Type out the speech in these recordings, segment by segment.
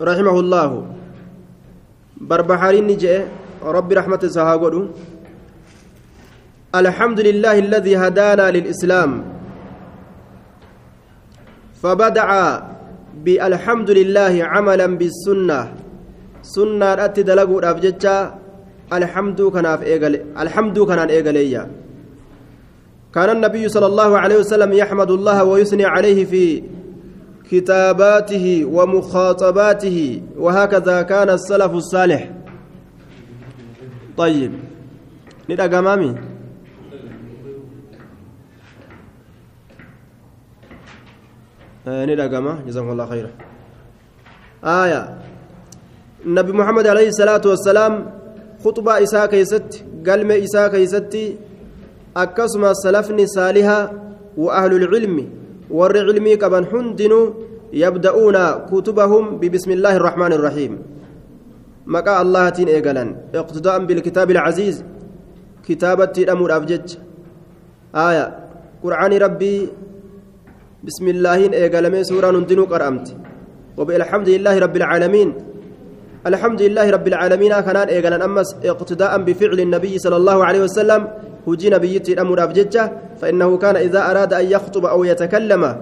رحمه الله. بربحارين جاء ربي رحمة سهاقول الحمد لله الذي هدانا للإسلام. فبدع بالحمد لله عملا بالسنة. سنة أتي دلقوا أبجتشا الحمد كان الحمد كان إيقاليا كان النبي صلى الله عليه وسلم يحمد الله ويثني عليه في كتاباته ومخاطباته وهكذا كان السلف الصالح. طيب. ندى أمامي ندى جزاكم الله خيرا. آية. النبي محمد عليه الصلاة والسلام خطبة إساء كيست قلم إساء كيست akkasuma salafni saaliha wa ahlulcilmi warri cilmii qaban hundinuu yabda'uuna kutubahum bibismi illaahi irrahmaani irrahiim maqaa allahatiin eegalan iqtidaa'an bilkitaabi ilcaziiz kitaabatti hidhamuudhaaf jecha aaya qur'aanii rabbii bismi illaahiin eegalamee suuraan hundinuu qar'amte وبالحمد لله رب العالمين الحمد لله رب العالمين كان ايغانا امس اقتداء بفعل النبي صلى الله عليه وسلم hujii nabiyyittii dhamuudhaaf jecha فإنه كان إذا أراد أن يخطب أو يتكلم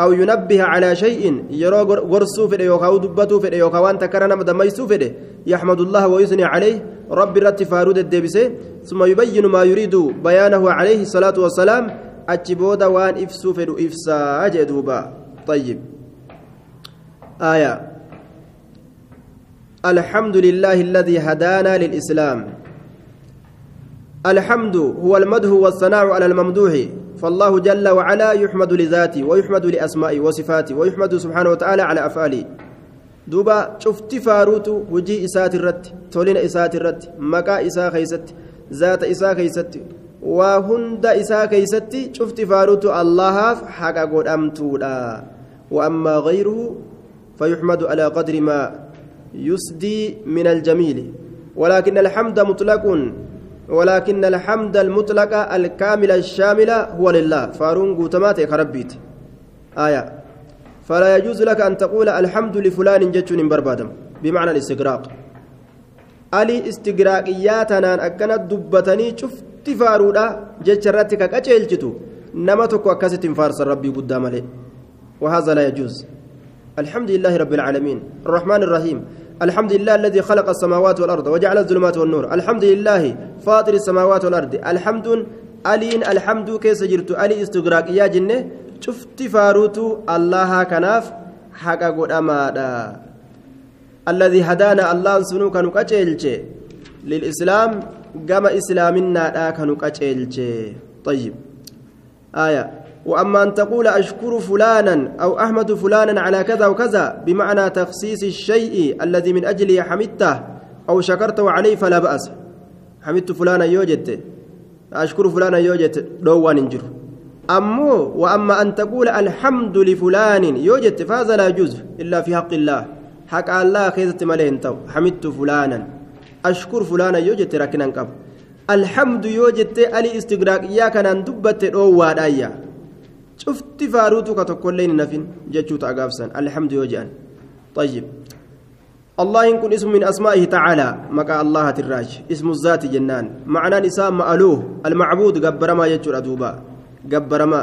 أو ينبه على شيء يرى غرسو في يوكاو دبتو في يوكا وان تكرنا مدميسو في يحمد الله ويثني عليه رب رت فارود الدبسه ثم يبين ما يريد بيانه عليه الصلاة والسلام أجبود وان إفسو في إفسا أجدوبا طيب آية الحمد لله الذي هدانا للإسلام الحمد هو المدح والثناء على الممدوح فالله جل وعلا يحمد لذاته ويحمد لأسمائه وصفاته ويحمد سبحانه وتعالى على أفعاله. دوبا شفت فاروت وجي إسات الرد تولين إسات الرد مكا إسا خيست ذات إسا خيست وهند إسا خيست شفت فاروت الله حق قد أمتولا. وأما غيره فيحمد على قدر ما يسدي من الجميل. ولكن الحمد مطلق ولكن الحمد المطلق الكامل الشامل هو لله. فارون قوتمات كربيت آية. فلا يجوز لك أن تقول الحمد لفلان جتشون بربادم. بمعنى الاستقراق ألي استقراقياتنا أكنت دبتني شفت فارودا جتشرتك كأجلجتو نمتك وكست فارس ربي قدام وهذا لا يجوز. الحمد لله رب العالمين. الرحمن الرحيم. الحمد لله الذي خلق السماوات والأرض وجعل الظلمات والنور. الحمد لله فاطر السماوات والأرض. الحمد ألين الحمد كيس جرت ألي استغراق. يا جنة شفت فاروت الله كناف. حق قد أمادا. الذي هدانا الله سنو كانوا للإسلام قام إسلامنا كانوا طيب. آية. وأما أن تقول أشكر فلانا أو أحمد فلانا على كذا وكذا بمعنى تخصيص الشيء الذي من أجله حمدته أو شكرته عليه فلا بأس. حمدت فلانا يوجد. أشكر فلانا يوجد. دوان انجر. أمو وأما أن تقول الحمد لفلان يوجد فهذا لا يجوز إلا في حق الله. حق الله خيزت ملين تو حمدت فلانا. أشكر فلانا يوجد ركنا قبل الحمد يوجد ألي استقراق. إياك أن دبت دوان أيا. Cufti faaruutu ka tokkollee hin nafin alhamdu yoo jedhan طيب الله كن اسم من أسمائه تعالى مكا الله تراج اسم الذات جنان معنى نساء مألوه المعبود قبر ما يجر أدوبا قبر ما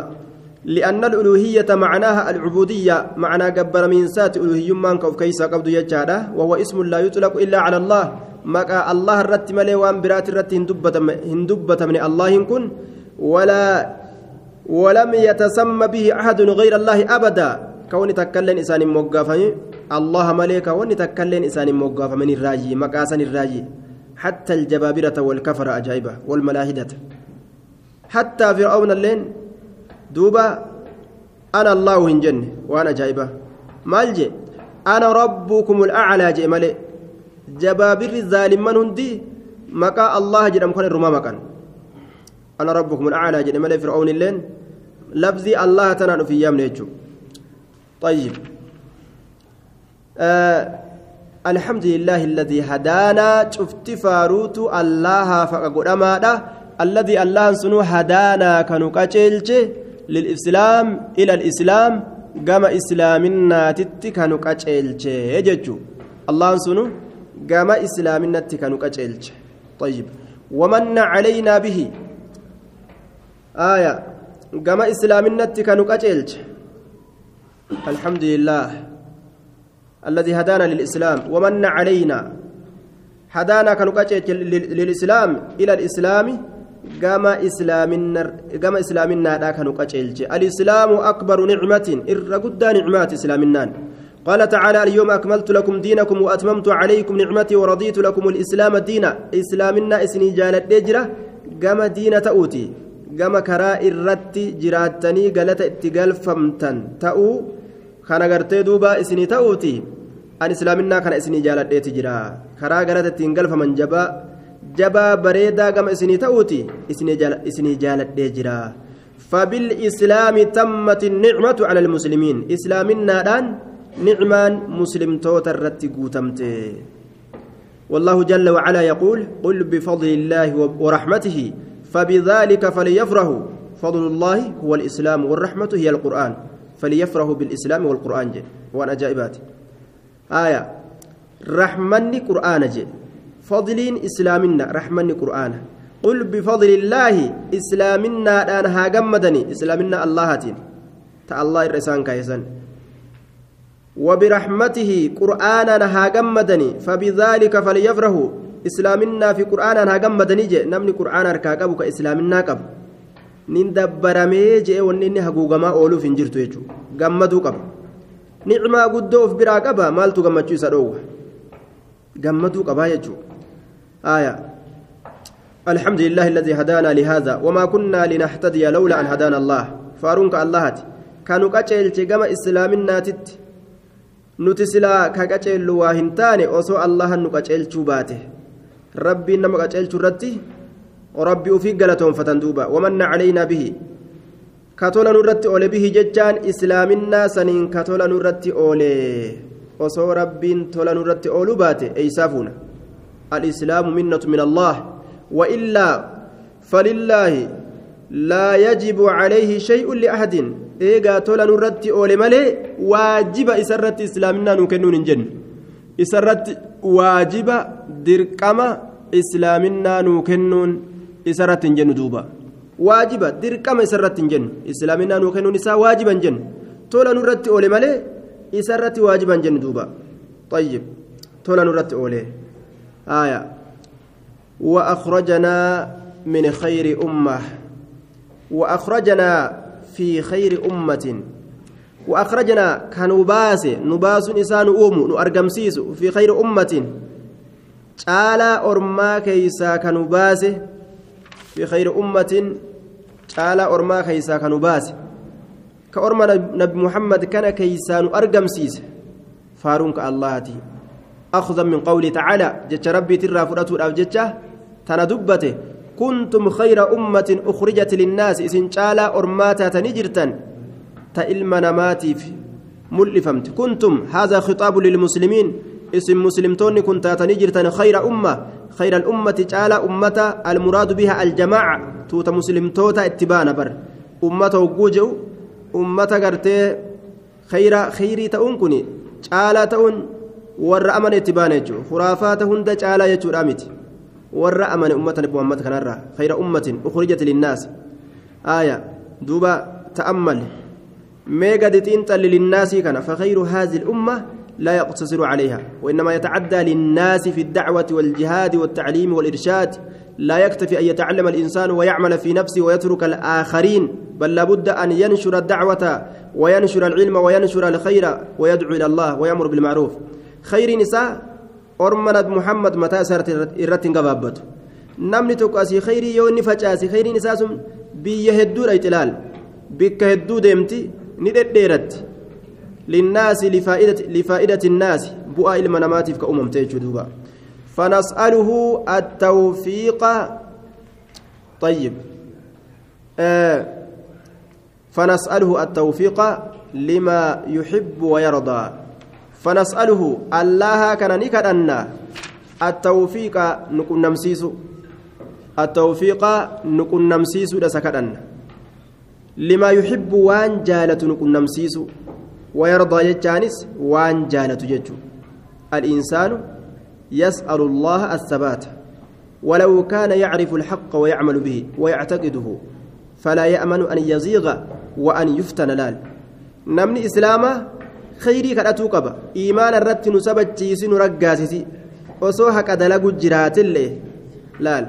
لأن الألوهية معناها العبودية معنى قبر من سات ألوهي من كوف كيسا قبض يجاده وهو اسم لا يطلق إلا على الله مكا الله الرت ملي وان برات الرت هندبة من الله كن ولا ولم يتسمى به أحد غير الله أبدا. كوني تكلن إسان موقفني الله ملك وني تكلن إسان موقف من الراجي مكاسن الراجي. حتى الجبابرة والكفر أجايبة والملاهدة حتى فرعون اللين دوبا أنا الله هنجن وأنا جايبة. مالجي أنا ربكم الأعلى جي ملي جبابر الظالم من هندي مكا الله جرم كون مكان أنا ربكم الأعلى جي ملي فرعون اللين. لفظي الله تنان في يجو. طيب. آه الحمد لله الذي هدانا. شفت فاروت الله فقد الذي الله سنو هدانا كانوا للإسلام إلى الإسلام. قام إسلامنا تتي كانوا يججو. الله سنو قام إسلامنا كانوا كتشيلش طيب. ومن علينا به. آية. قام إسلامنا كانوا كتشيلش الحمد لله الذي هدانا للإسلام ومن علينا هدانا كانوا للإسلام إلى الإسلام gama gama islaaminaadha kanu qaceelche. Alislaamu akbaru nicmatin irra guddaa nicmaati islaaminaan. قال تعالى اليوم أكملت لكم دينكم وأتممت عليكم نعمتي ورضيت لكم الإسلام دينا إسلامنا إسني جالت دجرة قام دين تأوتي قام كراء الرت جراتني قالت اتقال فمتن تأو كان قرتي دوبا إسني تأوتي أن إسلامنا كان إسني جالت دجرة كراء قالت اتقال فمن جبا jabaa bareedaa gama isinii ta'uuti isinii jaaladhee jira. فبالإسلام تمت النعمة على المسلمين إسلامنا الآن نعمان مسلم توتر قوتمته والله جل وعلا يقول قل بفضل الله ورحمته فبذلك فليفرحوا. فضل الله هو الإسلام والرحمة هي القرآن. فليفرحوا بالإسلام والقرآن جي. وأنا جائبات آية. رحمني قرآن جي. فضلين إسلامنا. رحمني قرآن. قل بفضل الله إسلامنا أنا هاجمدني إسلامنا اللهتين تا الله الرسان كايسان وبرحمته قرآنا هاجمدني فبذلك فليفرحوا. إسلامنا في قرآن هاجمدني جي نمني قرآن أركاكبو كإسلامنا كب nin dabbaramee jee wanni inni haguugamaa ooluuf hin jirtu jechuudha. Gammaduu qaba. Nicmaa guddoo of biraa qaba. Maaltu gammachuu isa dhoowwa? Gammaduu qabaa jechuudha. آية الحمد لله الذي هدانا لهذا وما كنا لنهتدي لولا أن هدانا الله فارونك الله كانوا قتل جما إسلامنا تت نتسلا كقتل واهنتان وسو الله نقتل شوباته ربي نما قتل شرتي وربي في قلتهم فتندوبا ومن علينا به. كتولا نرت أولي به ججان إسلامنا سنين كتولا نرت أولي. وسو ربي تولا نرت أولو باته أي سافونا. الإسلام منة من الله وإلا فلله لا يجب عليه شيء لأحد. إيجا تولا نرد أولي مالي واجب إسرت إسلامنا نكنون جن إسرت واجب درقما إسلامنا نكنون إسرت جن دوبا واجب درقما إسرت جن إسلامنا نكنون إسا واجبا جن تولا نرد أولي مالي إسرت واجبا جن دوبا طيب تولا نرد أولي آية وأخرجنا من خير أمة وأخرجنا في خير أمة وأخرجنا كنباس نباس إنسان أوم نأرقمسيس في خير أمة تعالى أرما كيسا كنباس في خير أمة تعالى أرما كيسا كنباس كأرما نبي محمد كان كيسا نأرقمسيس فارونك اللهتي أخذا من قوله تعالى جت ربي ترى فرأته الأوجتة تندبته كنتم خير أمة أخرجت للناس إسن شالا أرماتا تنجرتا تإلمنا ماتيف ملفمت كنتم هذا خطاب للمسلمين اسم مسلمتون كنت تنجرتا خير أمة خير الأمة شالا أمة المراد بها الجماعة توت مسلمتوتا اتبانا بر أمة وجوجو أمة قرتي خير خيري تأونكني شالا تأون baane jechuudha khuraafaata hunda caalaa jechuudha miti warra amane ummata nabi muhammad kanarraa khayra ummatin ukhrijat linnaas aaya duuba ta'ammal mee gadi xiinxalli linnaasii kana fakhayru haadhi lumma لا يقتصر عليها وإنما يتعدى للناس في الدعوة والجهاد والتعليم والإرشاد. لا يكتفي أن يتعلم الإنسان ويعمل في نفسه ويترك الآخرين بل لابد أن ينشر الدعوة وينشر العلم وينشر الخير ويدعو إلى الله ويأمر بالمعروف. خير نساء أرمنا محمد متى سرت إرتين قبابته asii khayrii yoo inni facaase khayriin isaa sun biyya hedduudha itilaal bikka hedduu lifaa'idati innaasi bu'aa ilma namaatiif ka uumamte jechuu duuba فنسأله التوفيق. طيب. آه. فنسأله التوفيق لما يحب ويرضى. فنسأله الله كان نكدنا التوفيق نكون نمسيسو. التوفيق نكون نمسيس دسكدن. لما يحب وان جالة نكون نمسيس ويرضى جتانس وان جالة جتو الإنسان يسأل الله الثبات ولو كان يعرف الحق ويعمل به ويعتقده فلا يأمن أن يزيغ وأن يفتن لال. نمني إسلاما خيري كراتو قبا إيمان الرت نسبت جيسي نرقاسي osoo haqa dalagu jiraatillee laal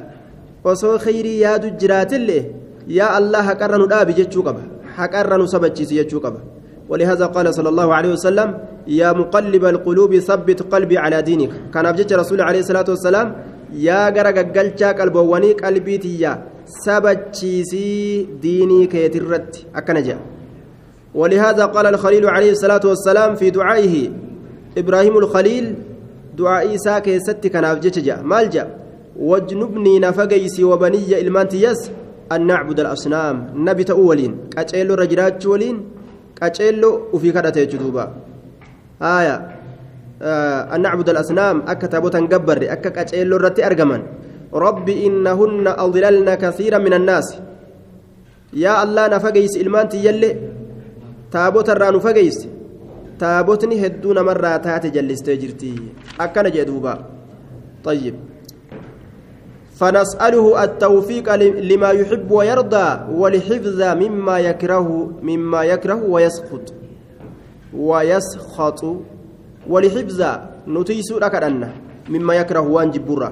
osoo khayrii yaadu jiraatillee yaa allah haqarra nu dhaabi jechuu qaba haqarra nu sabachiisi jechuu qaba ولهذا قال صلى الله عليه وسلم يا مقلب القلوب ثبت قلبي على دينك. كان أبجد رسول عليه الصلاة والسلام يا غرق قلشا قلبواني قلبي تيا سبتشيسي ديني كيترت. أكنجا ولهذا قال الخليل عليه الصلاة والسلام في دعائه إبراهيم الخليل دعاء إيسا كيستي كان أبجد مال جا واجنبني نفقيسي وبني إلمانتيس أن نعبد الأصنام. نبي تأولين. كأجيلو رجلات ولين qaceelloo ufii kadhate jechuudha haaya an nacbud alasnaam akka taabotan gabbarre akka qaceelloo irratti argaman rabbi innahunna adlalna kasiira min annaasi yaa allah na fageysi ilmaan tiyyallee taabota irraa nu fageysi taabotni hedduu namarraa taate jallistee jirti akkana jee duuba طيب فنسأله التوفيق لما يحب ويرضى والحفظ مما يكره مما يكره ويسخط. ويسخط. والحفظ نتيسو لكدنا مما يكره وان جبرا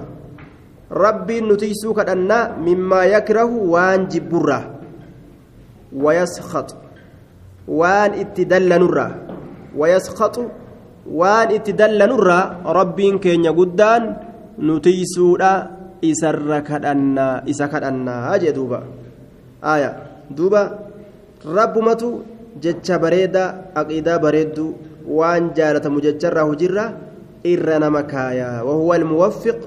ربي نتيسو كدنا مما يكره وان جبرا ويسخط. وان اتدل نرى ويسخط. وان اتدل نرى ربي كين يقدان. نتيسو isarra kadhannaa isa kadhannaa jee duuba aya duuba rabbumatu jecha bareedaa aqiidaa bareedduu waan jaalatamu jecharraa hujirra irra nama kaayaa wahuwa almuwaffiq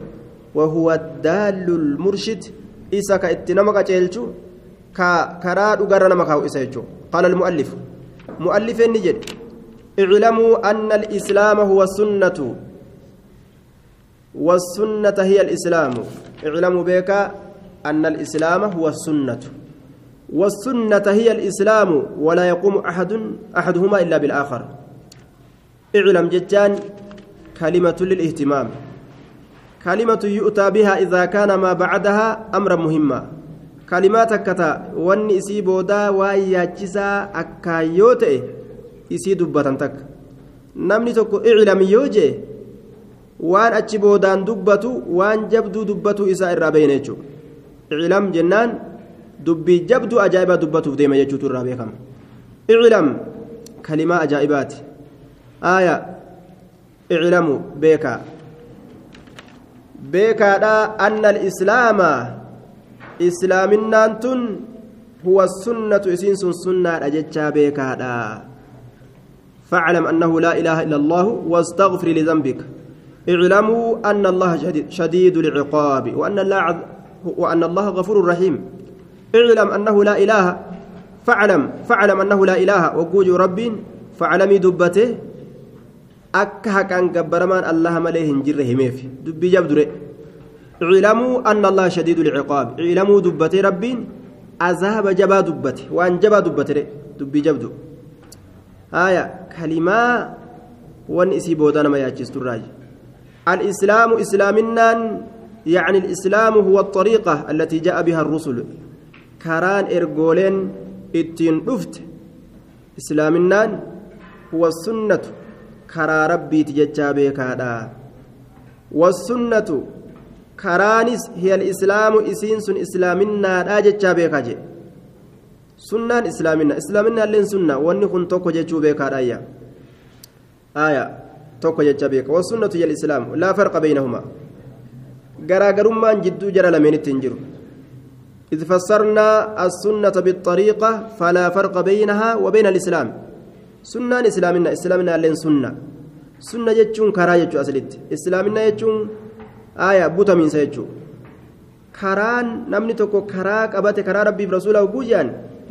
wahuwa addaallu lmurshid isa ka itti nama qaceelchu ka karaa dhugarra nama kaa'u isa jechuu qaala almu'allif mu'allifeenni jedhe اعلموا أن الإسلام هو السنة والسنة هي الإسلام اعلموا بك أن الإسلام هو السنة. والسنة هي الإسلام ولا يقوم أحد أحدهما إلا بالآخر. اعلم ججان كلمة للاهتمام. كلمة يؤتى بها إذا كان ما بعدها أمرا مهما. كلمات كتا وان إسي بودا وياجسا أكايوتي إسي دبة تك نمني تكو اعلم يوجي waan achi boodaan dubbatu waan jabduu dubbatu isaa irraa beeyne jechuudha iclam jennaan dubbii jabduu ajaa'ibaa dubbatuuf deema jechuutu irraa beekama iclam kalimaa ajaa'ibaati aaya iclamu beekaa beekaadha anna alislaama islaaminaan tun huwa sunnatu isiin sun sunnaadha jechaa beekaadha فاعلم أنه لا إله إلا الله واستغفر لذنبك اعلموا أن الله شديد العقاب وأن الله وأن الله غفور رحيم. اعلم أنه لا إله فاعلم فاعلم أنه لا إله. وقوج رب فاعلمي دبته. أكها كان قبرمان الله مليه جره ميف دبي جبدره اعلموا أن الله شديد العقاب. اعلموا دبته رب أذهب جبا دبته. وأن جبا دبته دبي جبدو آية كلمة وان إسي بودانا ما الراجل الإسلام إسلامنا يعني الإسلام هو الطريقة التي جاء بها الرسل. كران إرجولين إتين رفت إسلامنا هو السنة. كرا ربي تججا بكادا والسنة. كرانس هي الإسلام إسينس إسلامنا لا ججا بكاجي سنة إسلامنا. إسلامنا لين سنة. وأني كنت ججو بكادا آية. Tokko jecha beeka wasunnatu jal islaamu laa farqa baynahumaa garaagarummaan jidduu jara lameenitti hin jiru. إذ فسرنا السنة بالطريقة فلا فرق بينها وبين الإسلام سنة إسلامنا إسلامنا لين سنة سنة جتشون كرا جتشو أسلت إسلامنا جتشون آية بوتا من سيجتشو كران نمني توكو كرا قبات كرا ربي برسوله وجوجان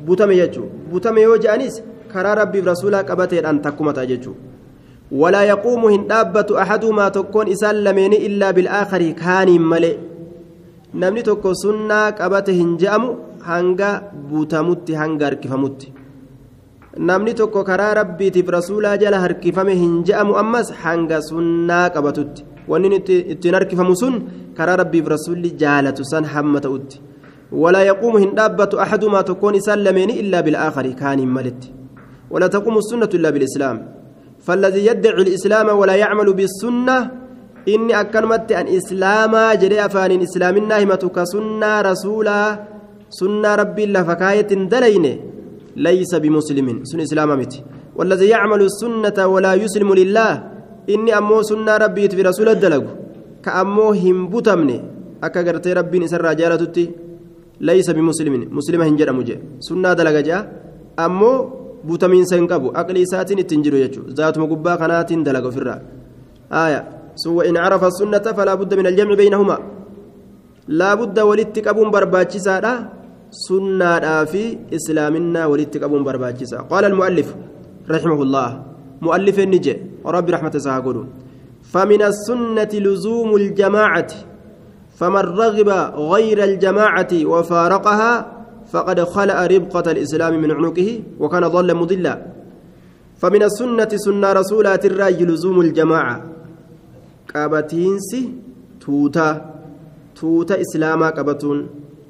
بوتا ميجتشو بوتا ميوجي أنيس كرا ربي برسوله قبات أن تكمتا جتشو ولا يقوم هندابة أحدهما تكون إسال لمين إلا بالآخر كان ملئ namni tokko sunnaa qabate hin je'amu hanga buutamutti hanga harkifamutti namni tokko karaa rabbiitiif rasuulaa jala harkifame hin je'amu ammas hanga sunnaa qabatutti wanni ittiin harkifamu sun karaa rabbiif rasuulli jaalatu san hamma ta'utti ولا يقوم هندابة أحدما تكون سلمين إلا بالآخر كان ملت ولا تقوم السنة إلا بالإسلام فالذي يدعي الإسلام ولا يعمل بالسنة إني أكلمت أن إسلاما جري أفان إسلام الناهمة كسنة رسولا سنة ربي الله فكاية دلين ليس بمسلم سن إسلام متي والذي يعمل السنة ولا يسلم لله إني أمو سنة ربي في رسول الدلق كأمو هم بتمني أكا قرتي ربي نسر جالتتي ليس بمسلم مسلم هنجر أمو سنة دلق جاء أمو بوتامين سنقبو أقلي ساتين التنجر يجو ذات مقبا قنات دلق في الرا آية سوى إن عرف السنة فلا بد من الجمع بينهما لا بد ولدتك أبو برباتشي سادا سنة في إسلامنا ولدتك أبو برباتشي قال المؤلف رحمه الله مؤلف النجي ربي رحمة ساقول فمن السنة لزوم الجماعة فمن رغب غير الجماعة وفارقها فقد خلأ ربقة الإسلام من عنقه وكان ضلا مضلا. فمن السنة سنة رسولات الرأي لزوم الجماعة. قابتينسي توتا توتا إسلاما قبتون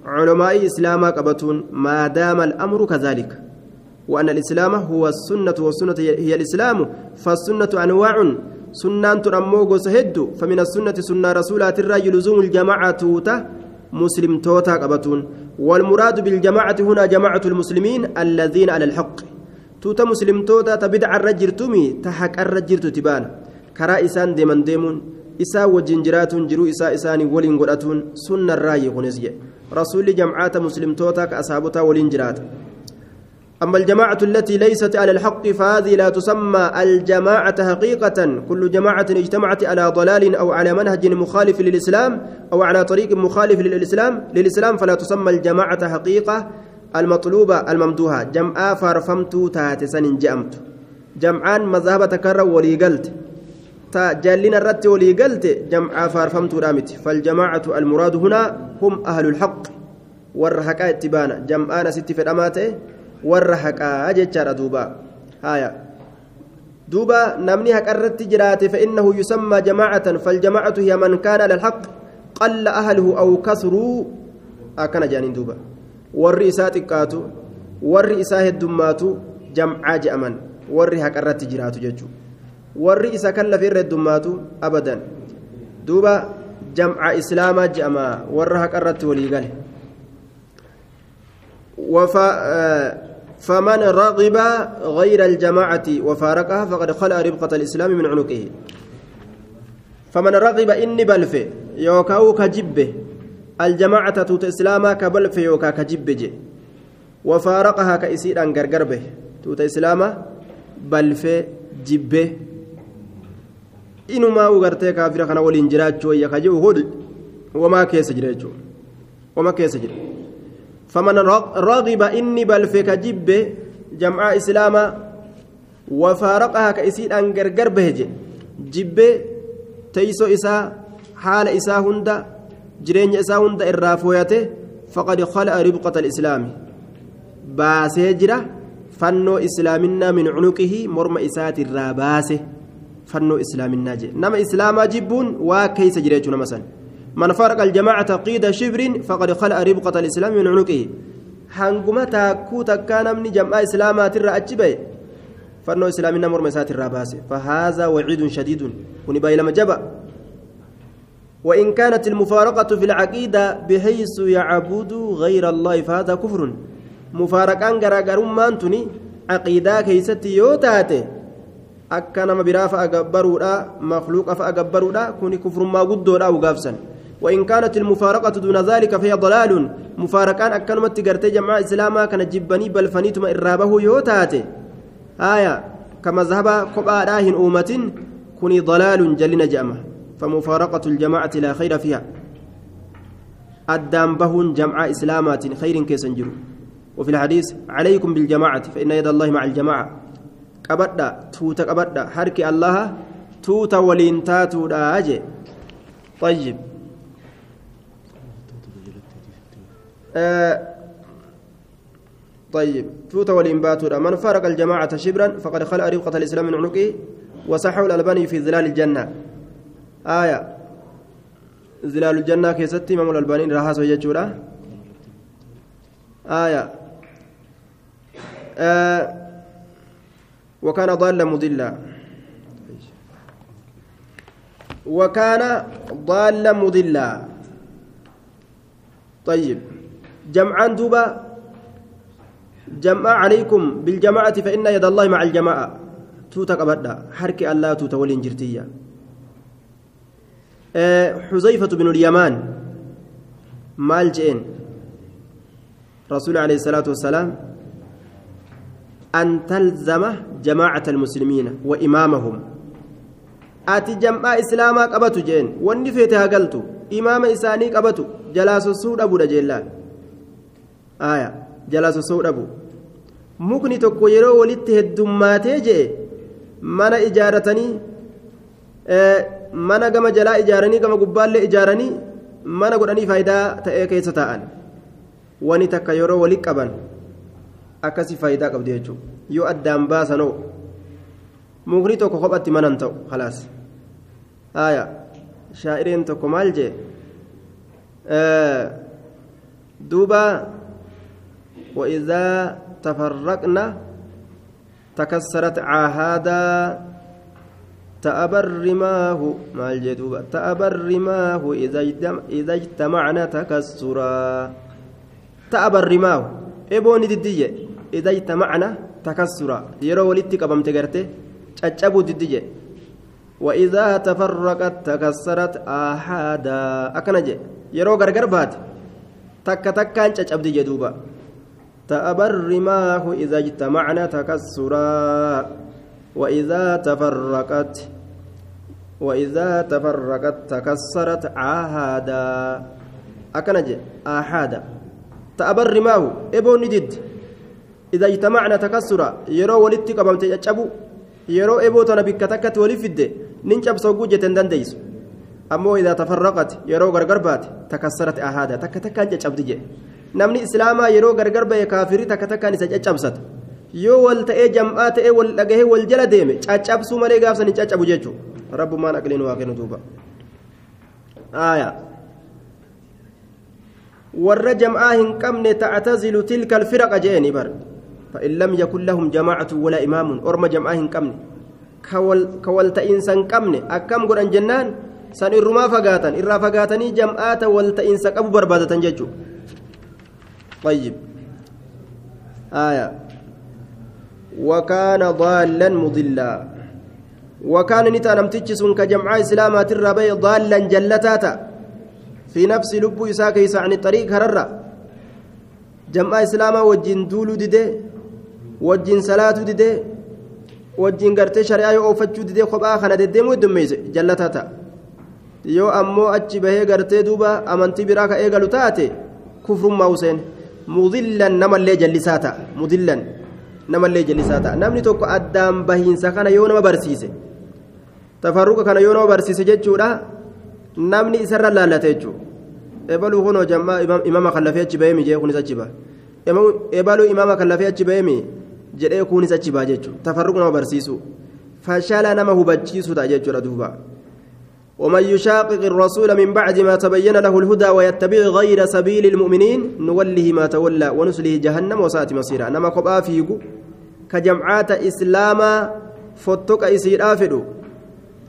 علماء إسلاما قبتون ما دام الأمر كذلك. وأن الإسلام هو السنة والسنة هي الإسلام فالسنة أنواع. سنان ترموغو سهد فمن السنة سنة رسولات الرأي لزوم الجماعة توتا مسلم توتا قبتون والمراد بالجماعة هنا جماعة المسلمين الذين على الحق. توتا مسلم توتا تبدع الرجرتمي تحك الرجرت تبان كرا إسان ديمن ديمون إسا وجن جراتون جرو إسا إساني ولين قرأتون سنة الرأي قنزي رسول جماعة مسلم توتا كأصحابتا ولين جرات. أما الجماعة التي ليست على الحق فهذه لا تسمى الجماعة حقيقة. كل جماعة اجتمعت على ضلال أو على منهج مخالف للإسلام أو على طريق مخالف للإسلام للإسلام فلا تسمى الجماعة حقيقة. المطلوبة الممدوحة. جمعا فارفمت تاتسن جأمت. جمعان مذهب تكرر ولي قلت تا جالين الرت ولي قلت جمعا فارفمت رامت. فالجماعة المراد هنا هم أهل الحق. والرحكاء اتبانا. جمعان ست في الأماته warra haqaa jechaadha duuba haya duuba namni haqarratti jiraate فإنه يسمى جماعة فالجماعة هي من كان على الحق قل أهله أو كثروا أكن جانين دوبا warri isaa xiqqaatu warri isaa heddummaatu jamcaa je'aman warri haqarratti jiraatu jechuudha warri isa kan lafeerra heddummaatu abadan duuba jamcaa islaamaa je'ama warra haqarratti walii gale فمن رغب غير الجماعة وفارقها فقد خلع ربقة الإسلام من عنقه. فمن رغب إني بلف يوكاو كجبه الجماعة توت إسلاما كبلف يوكا كجبه وفارقها كإسير أن غرغربه توت إسلاما بلف جبه. إنما وغرتي كافر خنا ولين جراجو يكجو هود وما كيس جراجو وما كيس جراجو فمن رغب إني بلفك جب جمع إسلاما وفارقها كإسيد أن غرغر بهجي جب تيسو إسا حال إسا هند جرين إسا هند إرافويته فقد خلق ربقة الإسلام. باسجرة فنو إسلامنا من عنقه مرم إسات الراباسه فنو إسلامنا جي. نما إسلاما جبون وكيس جريتنا مثلا من فرق الجماعة قيد شبر فقد خلق ربقة الإسلام من عنقه. hanguma taakkuu takkaa namni jam'aa islaamaatirra achi bahe fannoo islaaminaa morma isaatirraa baase fahaazaa waciidun shadiidun kuni baay'ilama jaba وإن كانت المفارقة في العقيدة بحيث يعبد غير الله فهذا كفر. مفارقان غراغرون مانتني عقيدة كيستي يوتاتي أكنا ما برافع أجبرودا مخلوق أفأجبرودا كوني كفر ما قدودا وقافسا وإن كانت المفارقة دون ذلك فهي ضلال. مفارقان أكنمت جماعة إسلاما كان جبني بل إرابه آية كما ذهب راهن أمة ضلال جلنا فمفارقة الجماعة لا خير فيها. أدام بهن جمع إسلامات خير كيسنجر وفي الحديث عليكم بالجماعة فإن يد الله مع الجماعة. قبدا توتا حركي الله توتا ولين تاتو أجي طيب. طيب توتا والإنباتورا من فارق الجماعة شبرا فقد خلق رفقة الإسلام من عنقه وصحوا الألباني في ظلال الجنة. آية. ظلال الجنة كيستي إمام الألباني رهاس ويجورا آية. آه وكان ضالا مضلا. وكان ضالا مضلا. طيب. جمعا دوبا. جمع عليكم بالجماعة فإن يد الله مع الجماعة. توتا قبدا حركي الله توتا والإنجرتية أه حذيفة بن اليمان. مال جين رسول عليه الصلاة والسلام. أن تلزم جماعة المسلمين وإمامهم. ati jam'aa islaamaa qabatu jeen wanni feete hagaltu imaama isaanii qabatu jalaa sossuu dhabudha jeellaan aya jalaa sossuu dhabu mukni tokko yeroo walitti heddummaatee jee mana ijaaratanii mana gama jalaa ijaaranii gama gubbaallee ijaaranii mana godhanii faayidaa ta'ee keessa taa'an wani takka yeroo walitti qaban akkasi faayidaa qabdi jechuudha yoo addaan baasanoo mukni tokko kophatti manan ta'u khalaas. آية شاعرين تكو مالجي آه دوبا وإذا تفرقنا تكسرت عهادا تأبر رماه مالجي دوبا تأبر رماه إذا اجتمعنا تكسرا. تأبر رماه إبوني ددية إذا اجتمعنا تكسرا. يرو ولدتي قبمت قرتي تشابو ددية وإذا تفرقت تكسرت آحادا أكنجي يرو غرغر بات. تك تكان تشابدي جدوبا تأبى الرماح إذا اجتمعنا تكسرا وإذا تفرقت وإذا تفرقت تكسرت عاهادا أكنجي آحادا. تأبى الرماح إبو ندد. إذا اجتمعنا تكسرا. يرو قبمت تشابو yeroo eboo tana bikka takkatti walii fidde nin cabsa hogguu jette hin dandeeysu ammoo idaa tafarraqat yeroo gargar baate namni islaamaa yeroo gargar ba'e kaafirii takka takkaan isa caccabsata yoo wal ta'ee jam'aa ta'ee wal dhagahee wal jala deeme caccabsuu malee gaafsan hin caccabu jechuudha rabbumaan aqliin waa kennu duuba warra jam'aa hin qabne ta'tazilu tilka alfiraqa je'eni bar فإن لم يكن لهم جماعة ولا إمام أرم جماعة كمن كول كولتئنسا كمن أكم قران جنان سن إرما فقاتا إرا فقاتني جماعة ولتئنسا أبو بربادة ججو طيب. آية. وكان ضالا مضلا. وكان نتا نمتجس كجمع إسلام تربي ضالا جلتاتا. في نفس لب إساك إسا عن الطريق هرر جمع إسلام وجن دولو دي, دي وجن صلاة دي, دي وجن قرت شرعي أو فجو دي, دي خب آخنا دي, دي مود ميز جلتاتا. يو أمو أجي بهي قرت دوبا أمنتي براك إيغلو تاتي كفر ما mudillan namallee jallisaa ta'a mudillan namallee jallisaa ta'a. Namni tokko addaan bahiinsa kana yoo nama barsiise tafarruqa kana yoo nama barsiise jechuudha. Namni isarra laallate jechuudha. Ebaluu kunoo jammaa imama kan lafee achi bahee mijee kunis achi baha. Ebaluu imama kan lafee achi bahee jedhee kunis achi baha jechuudha. Nama barsiisu fashala nama hubachiisu ta'a jechuudha duuba ومن يشاقق الرسول من بعد ما تبين له الهدى ويتبع غير سبيل المؤمنين نوله ما تولى ونسله جهنم وساءت مصيرا. نما قبا فيغو كجمعات إسلاما فتوك اسير افدو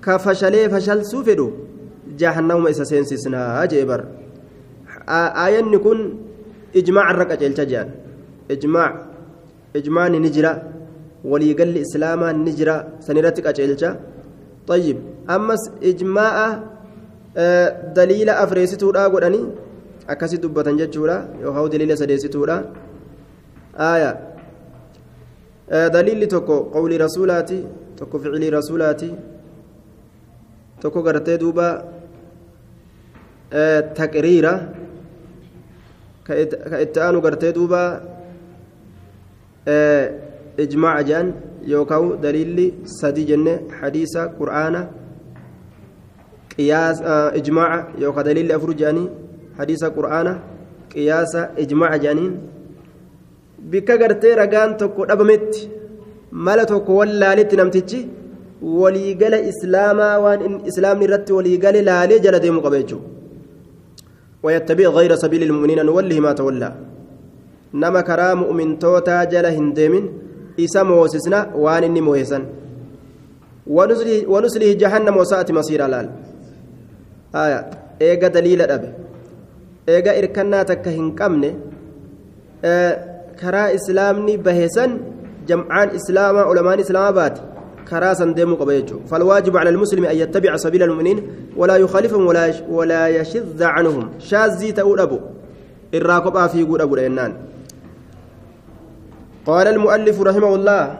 كفشلي فشل سوفدو جهنم اسسين سنا اجبر آية كن إجماع الرقة التجان إجماع إجماع نجرة وليقل إسلاما نجرة سنرتك أجلجا طيب. أمس إجماع آه دليل أفريستورا قدني أكاسي دبة جتشورا يوهو دليل سديستورا آية آه دليل تكو قول رسولاتي تكو فعل رسولاتي تكو قرتي دوبا آه تقريرا كإتآن قرتي دوبا آه إجماع جان يوكاو دليل سدي جنة حديث قرآن قياس إجماع يوكا دليل أفرجاني حديث قرآن قياس إجماع جانين bikka gartee ragaan tokko dhabametti mala tokko wallaaletti namtichi waliigala islaamaa waan islaamni irratti waliigale laalee jala deemu qaba jechuudha. ويتبع غير سبيل المؤمنين نوله ما تولى نما كرا مؤمن توتا جل هندمين إسا موسسنا وان إني موهسا ونسله, ونسله جهنم وساءت مصير آية إيجا دليل أبي إيجا إركنا تكا هنكمني آه كرا إسلامني بهسا جمعان إسلاما علماء إسلاما بات كراسا ديمو قبيجو فالواجب على المسلم أن يتبع سبيل المؤمنين ولا يخالفهم ولا ولا يشذ عنهم شاذي تقول أبو الراكب في يقول أبو الإنان قال المؤلف رحمه الله